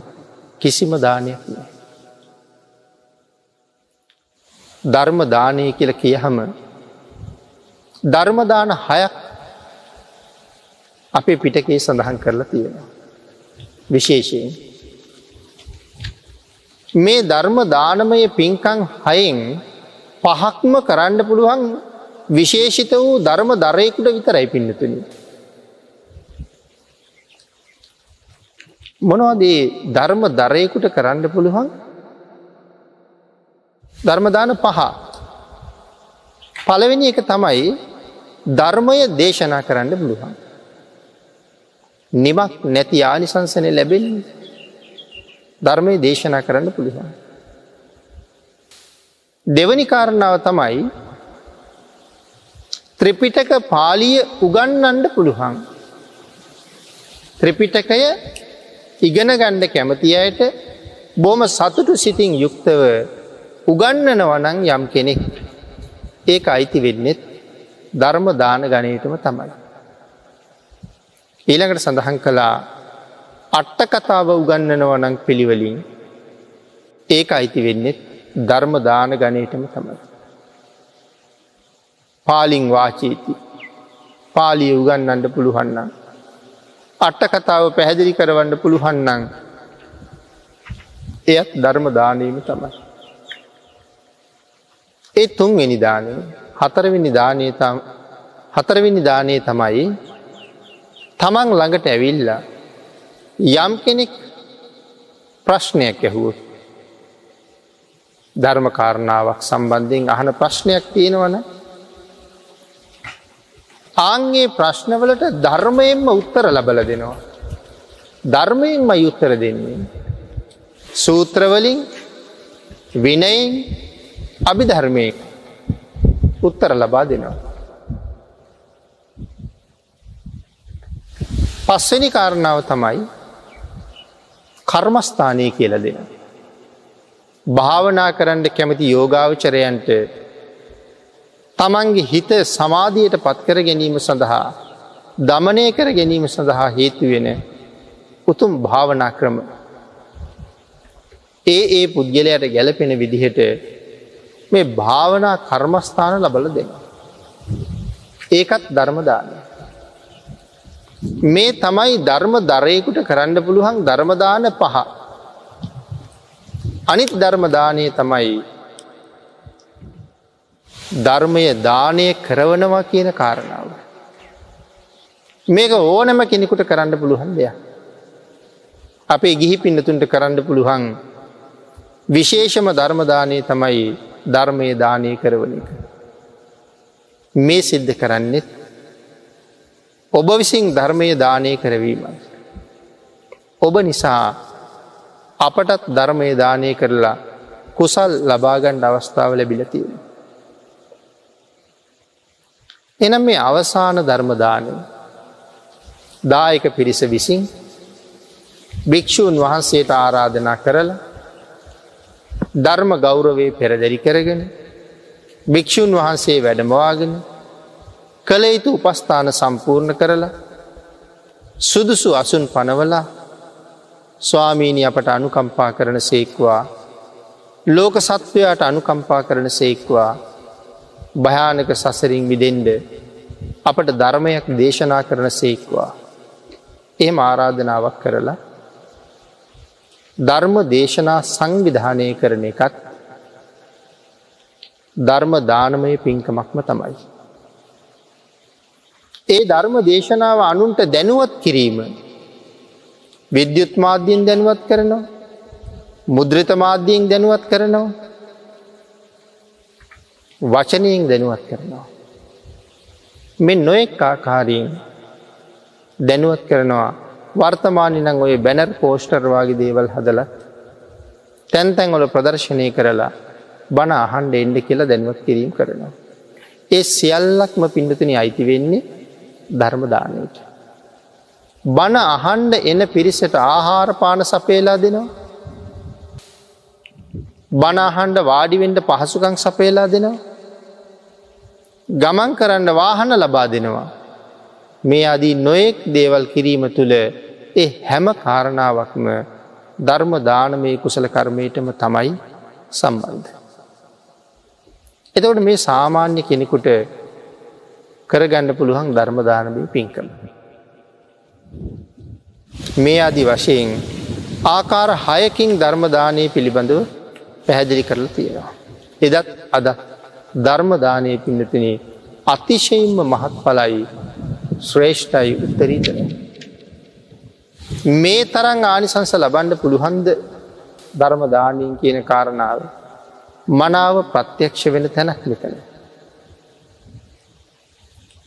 කිසිම දානයක් නෑ. ධර්ම දානය කියල කියහම ධර්මදාන හයක් අපේ පිටකේ සඳහන් කරලා තියෙනවා. විශේෂයෙන් මේ ධර්ම දානමය පින්කං හයෙන් පහක්ම කරන්න පුළුවන් විශේෂිත වූ ධර්ම දරයකුට විතරයි පින්නතුනි. මොනවදේ ධර්ම දරයකුට කරන්න පුළුවන් ධර්මදාන පහ. පළවෙනි එක තමයි ධර්මය දේශනා කරන්න පුළුවන්. නිමක් නැති ආනිසංසනය ලැබෙන් ධර්මය දේශනා කරන්න පුළුවන්. දෙවනි කාරණාව තමයි ත්‍රිපිටක පාලිය උගන්නන්ඩ පුළුවන්. ත්‍රිපිටකය ඉගෙන ගණ්ඩ කැමති අයට බොම සතුටු සිතින් යුක්තව උගන්නනවනං යම් කෙනෙක් ඒක අයිති වෙන්නෙත් ධර්ම දාන ගනයටම තමයි. ඊළඟට සඳහන් කළා අට්ට කතාව උගන්නනවනං පිළිවලින් ඒක අයිති වෙන්නෙත් ධර්ම දාන ගනයටම තමයි. පාලිං වාචීති පාලිය උගන්නන්ට පුළුවන්නම්. අට්ට කතාව පැහැදිලි කරවන්න පුළුවන්නම් එයත් ධර්ම දානීම තමයි. ඒ තුන්වෙනි දානය හතරවෙනි දානය හතරවෙනි දානය තමයි තමන් ළඟට ඇවිල්ලා යම් කෙනෙක් ප්‍රශ්නයක් ඇහුවොත් ධර්මකාරණාවක් සම්බන්ධයෙන් අහන ප්‍රශ්නයක් තියෙනවන ආන්ගේ ප්‍රශ්නවලට ධර්මයෙන්ම උත්තර ලබල දෙනවා. ධර්මයෙන්ම යුත්තර දෙන්නේ. සූත්‍රවලින් විනයින් අභිධර්මය උත්තර ලබා දෙනවා. පස්වනි කාරණාව තමයි කර්මස්ථානය කියල දෙන. භාවනා කරන්න කැමති යෝගාවචරයන්ට තමන්ගේ හිත සමාධියයට පත්කර ගැනීම සඳහා දමනය කර ගැනීම සඳහා හේතුවෙන උතුම් භාවනා ක්‍රම. ඒ ඒ පුද්ගලයට ගැලපෙන විදිහට මේ භාවනා කර්මස්ථාන ලබල දෙන්න. ඒකත් ධර්මදානය. මේ තමයි ධර්ම දරයකුට කරන්න පුළුවන් ධර්මදාන පහ. අනිත් ධර්මදානය තමයි ධර්මය දානය කරවනවා කියන කාරණාව. මේක ඕනම කෙනෙකුට කරන්න පුළුවන් දෙයක්. අපේ ගිහි පින්නතුන්ට කරන්න පුළුවන් විශේෂම ධර්මදානය තමයි ධර්මය දානය කරවන එක. මේ සිද්ධ කරන්නෙත් ඔබ විසින් ධර්මය දානය කරවීමයි. ඔබ නිසා අපටත් ධර්මය දානය කරලා කුසල් ලබාගණ්ඩ අවස්ථාව ලැබිලතියෙන. එනම් මේ අවසාන ධර්මදානය දායක පිරිස විසින් භික්‍ෂූන් වහන්සේට ආරාධනා කරලා ධර්ම ගෞරවේ පෙරදැරි කරගෙන භික්‍ෂූන් වහන්සේ වැඩමවාගෙන කළ යුතු උපස්ථාන සම්පූර්ණ කරලා සුදුසු අසුන් පනවලා ස්වාමීණි අපට අනුකම්පා කරන සේක්වා ලෝක සත්වයාට අනුකම්පා කරන සේක්වා භයානක සසරින් විදෙන්ඩ අපට ධර්මයක් දේශනා කරන සේක්වා. ඒ ආරාධනාවක් කරලා ධර්ම දේශනා සංවිධානය කරන එකත් ධර්ම දානමය පින්කමක්ම තමයි. ඒ ධර්ම දේශනාව අනුන්ට දැනුවත් කිරීම විද්‍යුත් මාධ්‍යයෙන් දැනුවත් කරනවා මුද්‍රිත මාධ්‍යයෙන් දැනුවත් කරනවා වචනයෙන් දැනුවත් කරනවා. මෙ නොෙක් ආකාරයෙන් දැනුවත් කරනවා වර්තමානි නං ඔය බැනර් පෝස්ටර්වාගේ දේවල් හදල තැන්තැන්වල ප්‍රදර්ශනය කරලා බණ අහන්ඩ එන්ඩ කියලා දැනුවත් කිරීම කරනවා. ඒ සියල්ලක්ම පිඩතුනි අයිති වෙන්නේ ධර්මදානයට. බණ අහන්ඩ එන පිරිසට ආහාරපාන සපේලා දෙනවා. බණහන්ඩ වාඩිවෙන්ඩ පහසුකං සපේලා දෙනවා. ගමන් කරන්න වාහන ලබා දෙනවා. මේ අදී නොයෙක් දේවල් කිරීම තුළ ඒ හැම කාරණාවක්ම ධර්ම දානමය කුසල කර්මයටම තමයි සම්බන්ධ. එතවට මේ සාමාන්‍ය කෙනෙකුට කරගන්න පුළුවන් ධර්මදානමය පින්කම. මේ අදි වශයෙන් ආකාර හයකින් ධර්මදානය පිළිබඳව පැහැදිලි කරලා තියෙනවා. එදත් අදත් ධර්මදානය පින්නතින අතිශයින්ම මහත් පලයි ශ්‍රේෂ්ඨයි උත්තරීතර. මේ තරං ආනිසංස ලබන්ඩ පුළුහන්ද ධර්මදානීන් කියන කාරණාව මනාව ප්‍රත්‍යක්ෂ වෙන තැනක් මෙතන.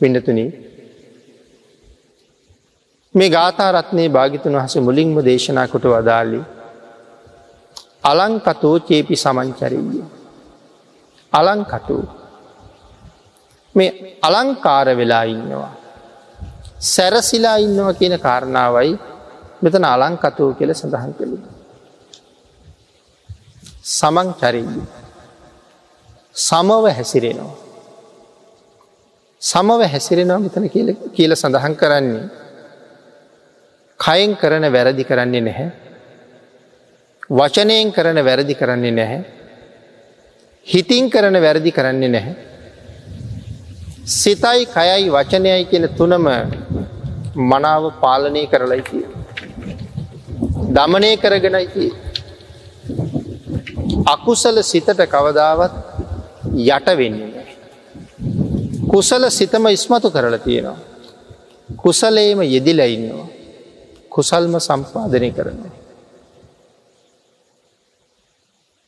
පිඩතුන මේ ගාථරත්නය භාගිතුන් වහස මුලින්ම දේශනා කොට වදාලි අලංකතෝ චේපි සමංචරීය. අලංකතු මේ අලංකාර වෙලා ඉන්නවා. සැරසිලා ඉන්නවා කියන කාරණාවයි මෙතන අලංකතුව කියල සඳහන් කළු. සමංචරීය. සමව හැසිරෙනවා. සමව හැසිරෙනවා මෙතන කියල සඳහන් කරන්නේ. කයෙන් කරන වැරදි කරන්නේ නැහැ. වචනයෙන් කරන වැරදි කරන්නේ නැහැ. හිතින් කරන වැරදි කරන්නේ නැහැ. සිතයි කයයි වචනයයි කියන තුනම මනාව පාලනය කරලයි කිය. දමනය කරගෙනයි කිය. අකුසල සිතට කවදාවත් යට වෙන්නේ. කුසල සිතම ඉස්මතු කරලා තියෙනවා. කුසලේම යෙදිල ඉන්නවා. කුසල්ම සම්පාධනය කරනවා.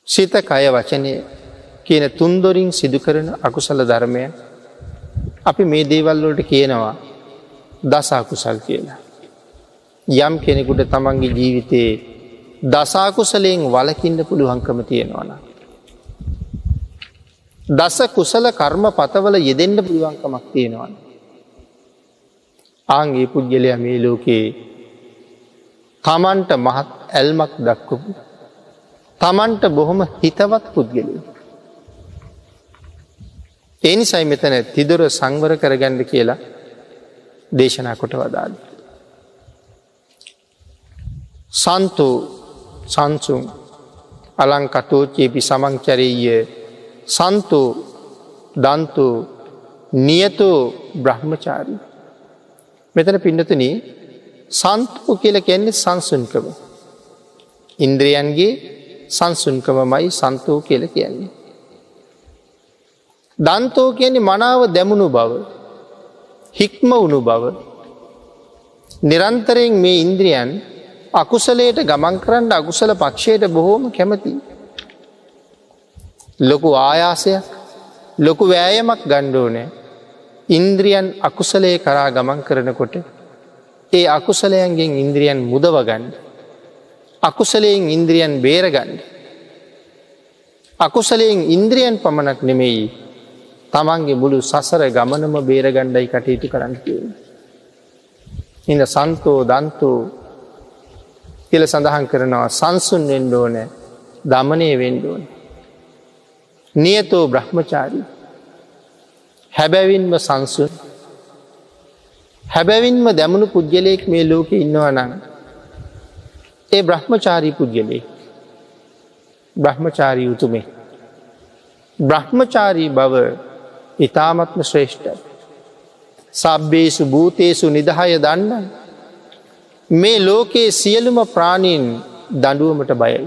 සිත කය වචනය කියන තුන්දොරින් සිදු කරන අකුසල ධර්මය අපි මේ දේවල්වලට කියනවා දසාකුසල් කියලා. යම් කෙනෙකුට තමන්ගේ ජීවිතයේ දසාකුසලයෙන් වලකින්න පුළුවන්කම තියෙනවන. දස කුසල කර්ම පතවල යෙදෙන්ට පුළුවන්කමක් තියෙනවන. ආංගේ පුද්ගලය මේ ලෝකයේ තමන්ට මහත් ඇල්මක් දක්වපු තමන්ට බොහොම හිතවත් පුද්ගලය. ඒනිසයි මෙතන තිදුර සංවර කරගන්න කියලා දේශනා කොට වදාද. සන්තු සංසුන් අලංකතෝචයපි සමංචරීය සන්තු දන්තු නියතු බ්‍රහ්මචාරී. මෙතන පිඩතුන සන්තූ කියල කැන්නේ සංසුන්කම. ඉන්ද්‍රියන්ගේ සංසුන්කමමයි සන්තෝ කියල කියන්නේ. දන්තෝ කියන්නේ මනාව දැමුණු බව හික්ම වුණු බව නිරන්තරයෙන් මේ ඉන්ද්‍රියන් අකුසලයට ගමන් කරන්න අකුසල පක්ෂයට බොහෝම කැමති. ලොකු ආයාසයක් ලොකු වෑයමක් ගණ්ඩෝනෑ ඉන්ද්‍රියන් අකුසලේ කරා ගමන් කරනකොට ඒ අකුසලයන්ගෙන් ඉන්ද්‍රියන් මුදවගන්න අකුසලයෙන් ඉන්ද්‍රියන් බේරගන්න. අකුසලයෙන් ඉන්ද්‍රියන් පමණක් නෙමෙයි තමන්ගේ මුළු සසර ගමනම බේරගණ්ඩයි කටයුතු කරන්න කිය. ඉඳ සන්තෝ දන්තු කියල සඳහන් කරනවා සංසුන් වෙන්ඩෝන දමනය වෙන්ඩෝන. නියතෝ බ්‍රහ්මචාරී හැබැවින්ම සංසුන් හැබැවින්ම දැමුණු පුද්ගලයෙක් මේ ලෝක ඉන්නවනං ඒ බ්‍රහ්මචාරී පුද්ගලේ බ්‍රහ්මචාරී උතුමේ. බ්‍රහ්මචාරී බව ඉතාමත්ම ශ්‍රේෂ්ඨ. සබ්බේසු භූතේසු නිදහය දන්න. මේ ලෝකයේ සියලුම ප්‍රාණීන් දඩුවමට බයයි.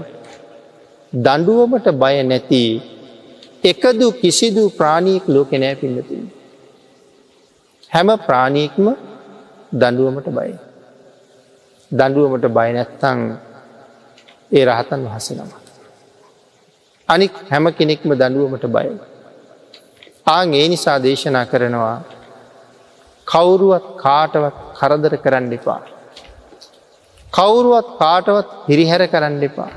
දඩුවමට බය නැති එකදු කිසිදු ප්‍රාණීක් ලෝක නෑ පින්නතින්. හැම ප්‍රාණීක්ම දඩුවමට බයි. දඩුවමට බය නැත්තං ඒ රහතන් වහස නම. අනික් හැම කෙනෙක්ම දඩුවමට බයි. ආං ඒ නිසා දේශනා කරනවා කවුරුවත් කාටවත් කරදර කරන්න එපා. කවුරුවත් කාටවත් හිරිහැර කරන්න එපා.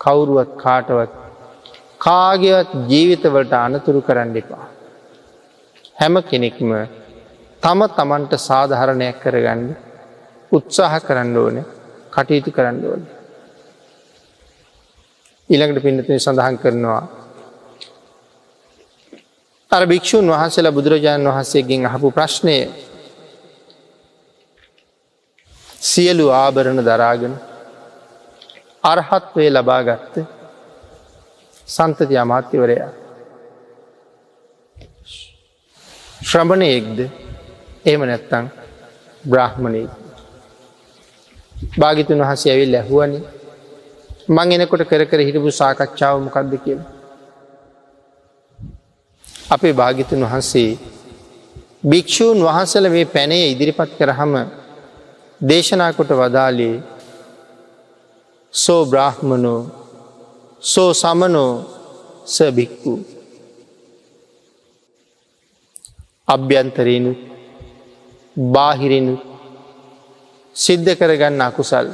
කවුරුවත් කාටවත් කාගවත් ජීවිතවලට අනතුරු කරන්න එපා. හැම කෙනෙක්ම තම තමන්ට සාධහරණයක් කරගන්න උත්සාහ කරන්න ඕන කටයුතු කරන්න ඕන. ඊළඟට පින්නතින සඳහන් කරනවා. අර භික්‍ෂූන් වහන්සේලා බුදුරජාණන් වහන්සේගෙන් අහපු ප්‍රශ්නය සියලු ආභරණ දරාගෙන අරහත්වය ලබා ගත්ත සන්තති අමාත්‍යවරයා. ශ්‍රමණයෙක්ද එහෙම නැත්තං බ්‍රහ්මණයෙක්. භාගිතුන් වහසේ ඇවිල් ඇහුවනි මං එනකොට කර කර හිටපු සාකච්ඡාව මොකක්ද කියල. අපේ භාගිතුන් වහන්සේ භික්‍ෂූන් වහන්සල මේ පැනේ ඉදිරිපත් කරහම දේශනාකොට වදාලේ සෝ බ්‍රාහ්මනෝ සෝ සමනෝ සභික්කු අභ්‍යන්තරයනු බාහිරෙනු සිද්ධ කරගන්න අකුසල්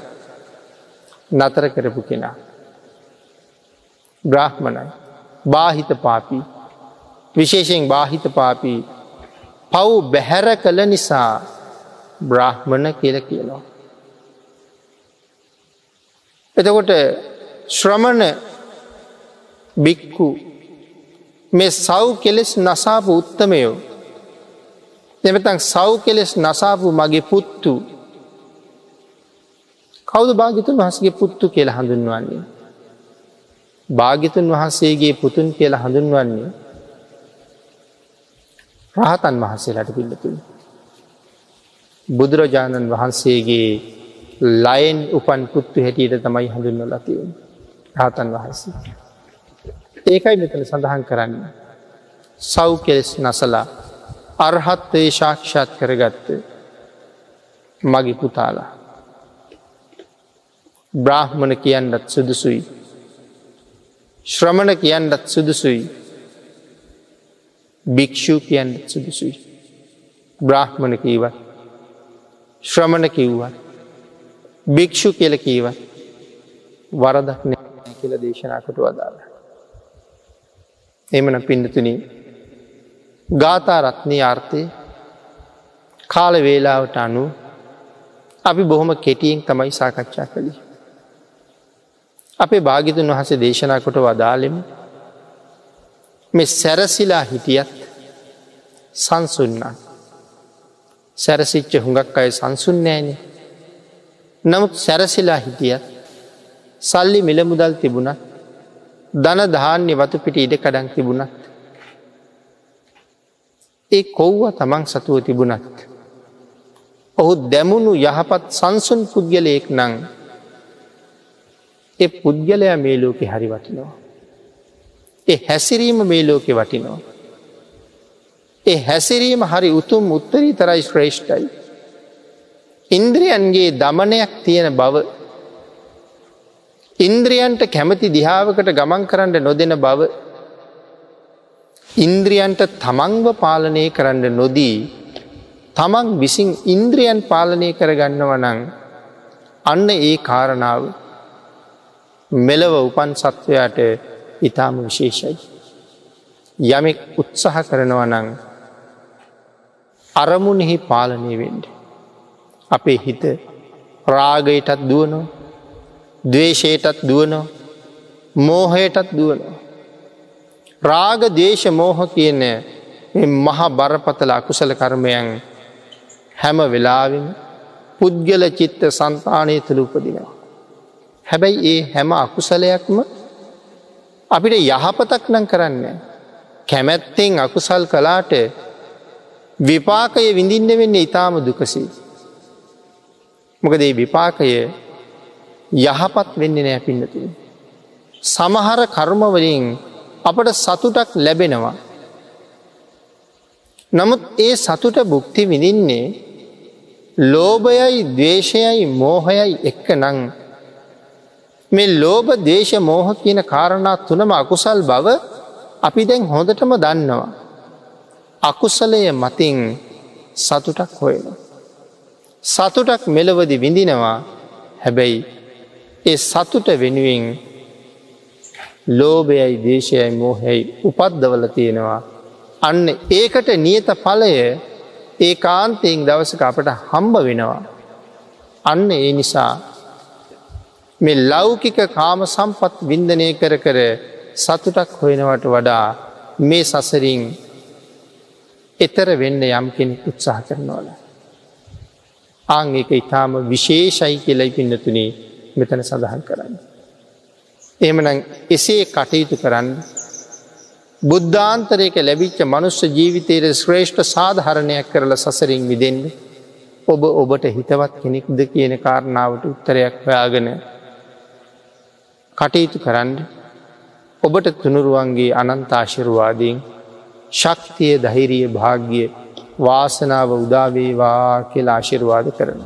නතර කරපු කෙනා. බ්‍රාහ්මණයි බාහිත පාපී. විශේෂයෙන් බාහිත පාපී පව් බැහැර කළ නිසා බ්‍රාහ්මණ කියල කියනවා. එතකොට ශ්‍රමණ බික්කු මේ සව් කෙලෙස් නසාපු උත්තමයෝ එමතන් සව් කෙලෙස් නසාපු මගේ පුත්තු කෞද භාගිතුන් වහසගේ පුත්තු කියල හඳුන්වන්නේ. භාගිතුන් වහන්සේගේ පුතුන් කියල හඳුන්වන්නේ රහතන් වහන්සේලට පිල්ලතුන්. බුදුරජාණන් වහන්සේගේ ලයින් උපන් පුත්තු හැටියට තමයි හඳුන්ව ලතිවෙන රහතන් වහන්සේ. ඒකයි මෙතන සඳහන් කරන්න. සව් කෙලෙස් නසලා අර්හත්වයේ ශාක්ෂාත් කරගත්ත මගේ පුතාලා. බ්‍රාහ්මණ කියන්නත් සුදුසුයි. ශ්‍රමණ කියන්නත් සුදුසුයි. භික්‍ෂූ කියන්නත් සුදුසුයි. බ්‍රාහ්මණ කීවත් ශ්‍රමණ කිව්වත් භික්‍ෂු කියල කීවත් වරදක් නෑ කියල දේශනාකොට වදාළ. එමන පිඩතුනී ගාථා රත්නය අර්ථය කාල වේලාවට අනු අපි බොහොම කෙටියෙන් තමයි සාකච්ඡා කළි. අපේ භාගිතුන් වහස දේශනා කොට වදාලෙම මෙ සැරසිලා හිටියත් සංසුන්නන් සැරසිච්ච හුඟක් අය සංසුන්නෑනේ නමුත් සැරසිලා හිටියත් සල්ලි මිලමුදල් තිබුණත් දන ධාන්‍ය වතු පිට ඉඩ කඩන් තිබුණත් ඒ කොව්ව තමන් සතුව තිබුණත්. ඔහු දැමුණු යහපත් සංසුන් පුද්ගලයෙක් නං ඒ පුද්ගලයා මේ ලෝකෙ හරි වටිනවා. ඒ හැසිරීම මේ ලෝකෙ වටිනවා. ඒ හැසිරීම හරි උතුම් උත්තරී තරයි ශ්‍රේෂ්ඨයි. ඉන්ද්‍රියන්ගේ දමනයක් තියෙන බව ඉන්ද්‍රියන්ට කැමති දිහාාවකට ගමන් කරන්න නොදෙන බව ඉන්ද්‍රියන්ට තමන්ව පාලනය කරන්න නොදී තමන් විසින් ඉන්ද්‍රියන් පාලනය කරගන්නවනං අන්න ඒ කාරණාව මෙලව උපන් සත්වයාට ඉතාම විශේෂයි. යමෙක් උත්සහ කරනවනං අරමුණෙහි පාලනය වෙන්ඩ. අපේ හිත රාගයටත් දුවනෝ දවේශයටත් දුවනෝ මෝහයටත් දුවනවා. රාග දේශ මෝහ කියන මහා බරපතල අකුසල කර්මයන් හැම වෙලාවෙන් පුද්ගල චිත්ත සන්තානය තුළ උපදිනවා. හැබැයි ඒ හැම අකුසලයක්ම අපිට යහපතක් නම් කරන්න. කැමැත්තෙන් අකුසල් කලාට විපාකය විඳින්න වෙන්න ඉතාම දුකසී. මොකදේ විපාකය යහපත් වෙන්නේ නෑ පින්නතින්. සමහර කර්මවලින් අපට සතුටක් ලැබෙනවා. නමුත් ඒ සතුට බුක්ති විඳින්නේ ලෝභයයි දවේශයයි මෝහයයි එක්ක නං මේ ලෝභ දේශ මෝහ කියන කාරණා තුනම අකුසල් බව අපි දැන් හොඳටම දන්නවා. අකුසලය මතින් සතුටක් හොයන. සතුටක් මෙලවදි විඳිනවා හැබැයි ඒ සතුට වෙනුවෙන් ලෝභයයි දේශයයි මෝහැයි උපද්දවල තියෙනවා. අන්න ඒකට නියත පලය ඒ කාන්තයෙන් දවසක අපට හම්බ වෙනවා. අන්න ඒ නිසා මේ ලෞකික කාම සම්පත් වින්දනය කර කර සතුටක් හොයෙනවට වඩා මේ සසරින් එතර වෙන්න යම් කෙනෙක් උත්සාහ කරනවල. ආං ඒක ඉතාම විශේෂයි කියලයි පින්නතුනේ මෙතන සඳහන් කරන්න. එමන එසේ කටයුතු කරන්න බුද්ධාන්තරයක ලැබිච්ච මනුස්ස ජීවිතයට ශ්‍රේෂ්ඨ සාධහරණයක් කරල සසරින් විදෙන්න්න ඔබ ඔබට හිතවත් කෙනෙක්ද කියන කාරණාවට උත්තරයක් හොයාගෙන කටයුතු කරන්න ඔබට තුනුරුවන්ගේ අනන්තාශිරුවාදීන් ශක්තිය දහිරිය භාග්‍ය වාසනාව උදාවේවා කියලා ආශිර්වාද කරන.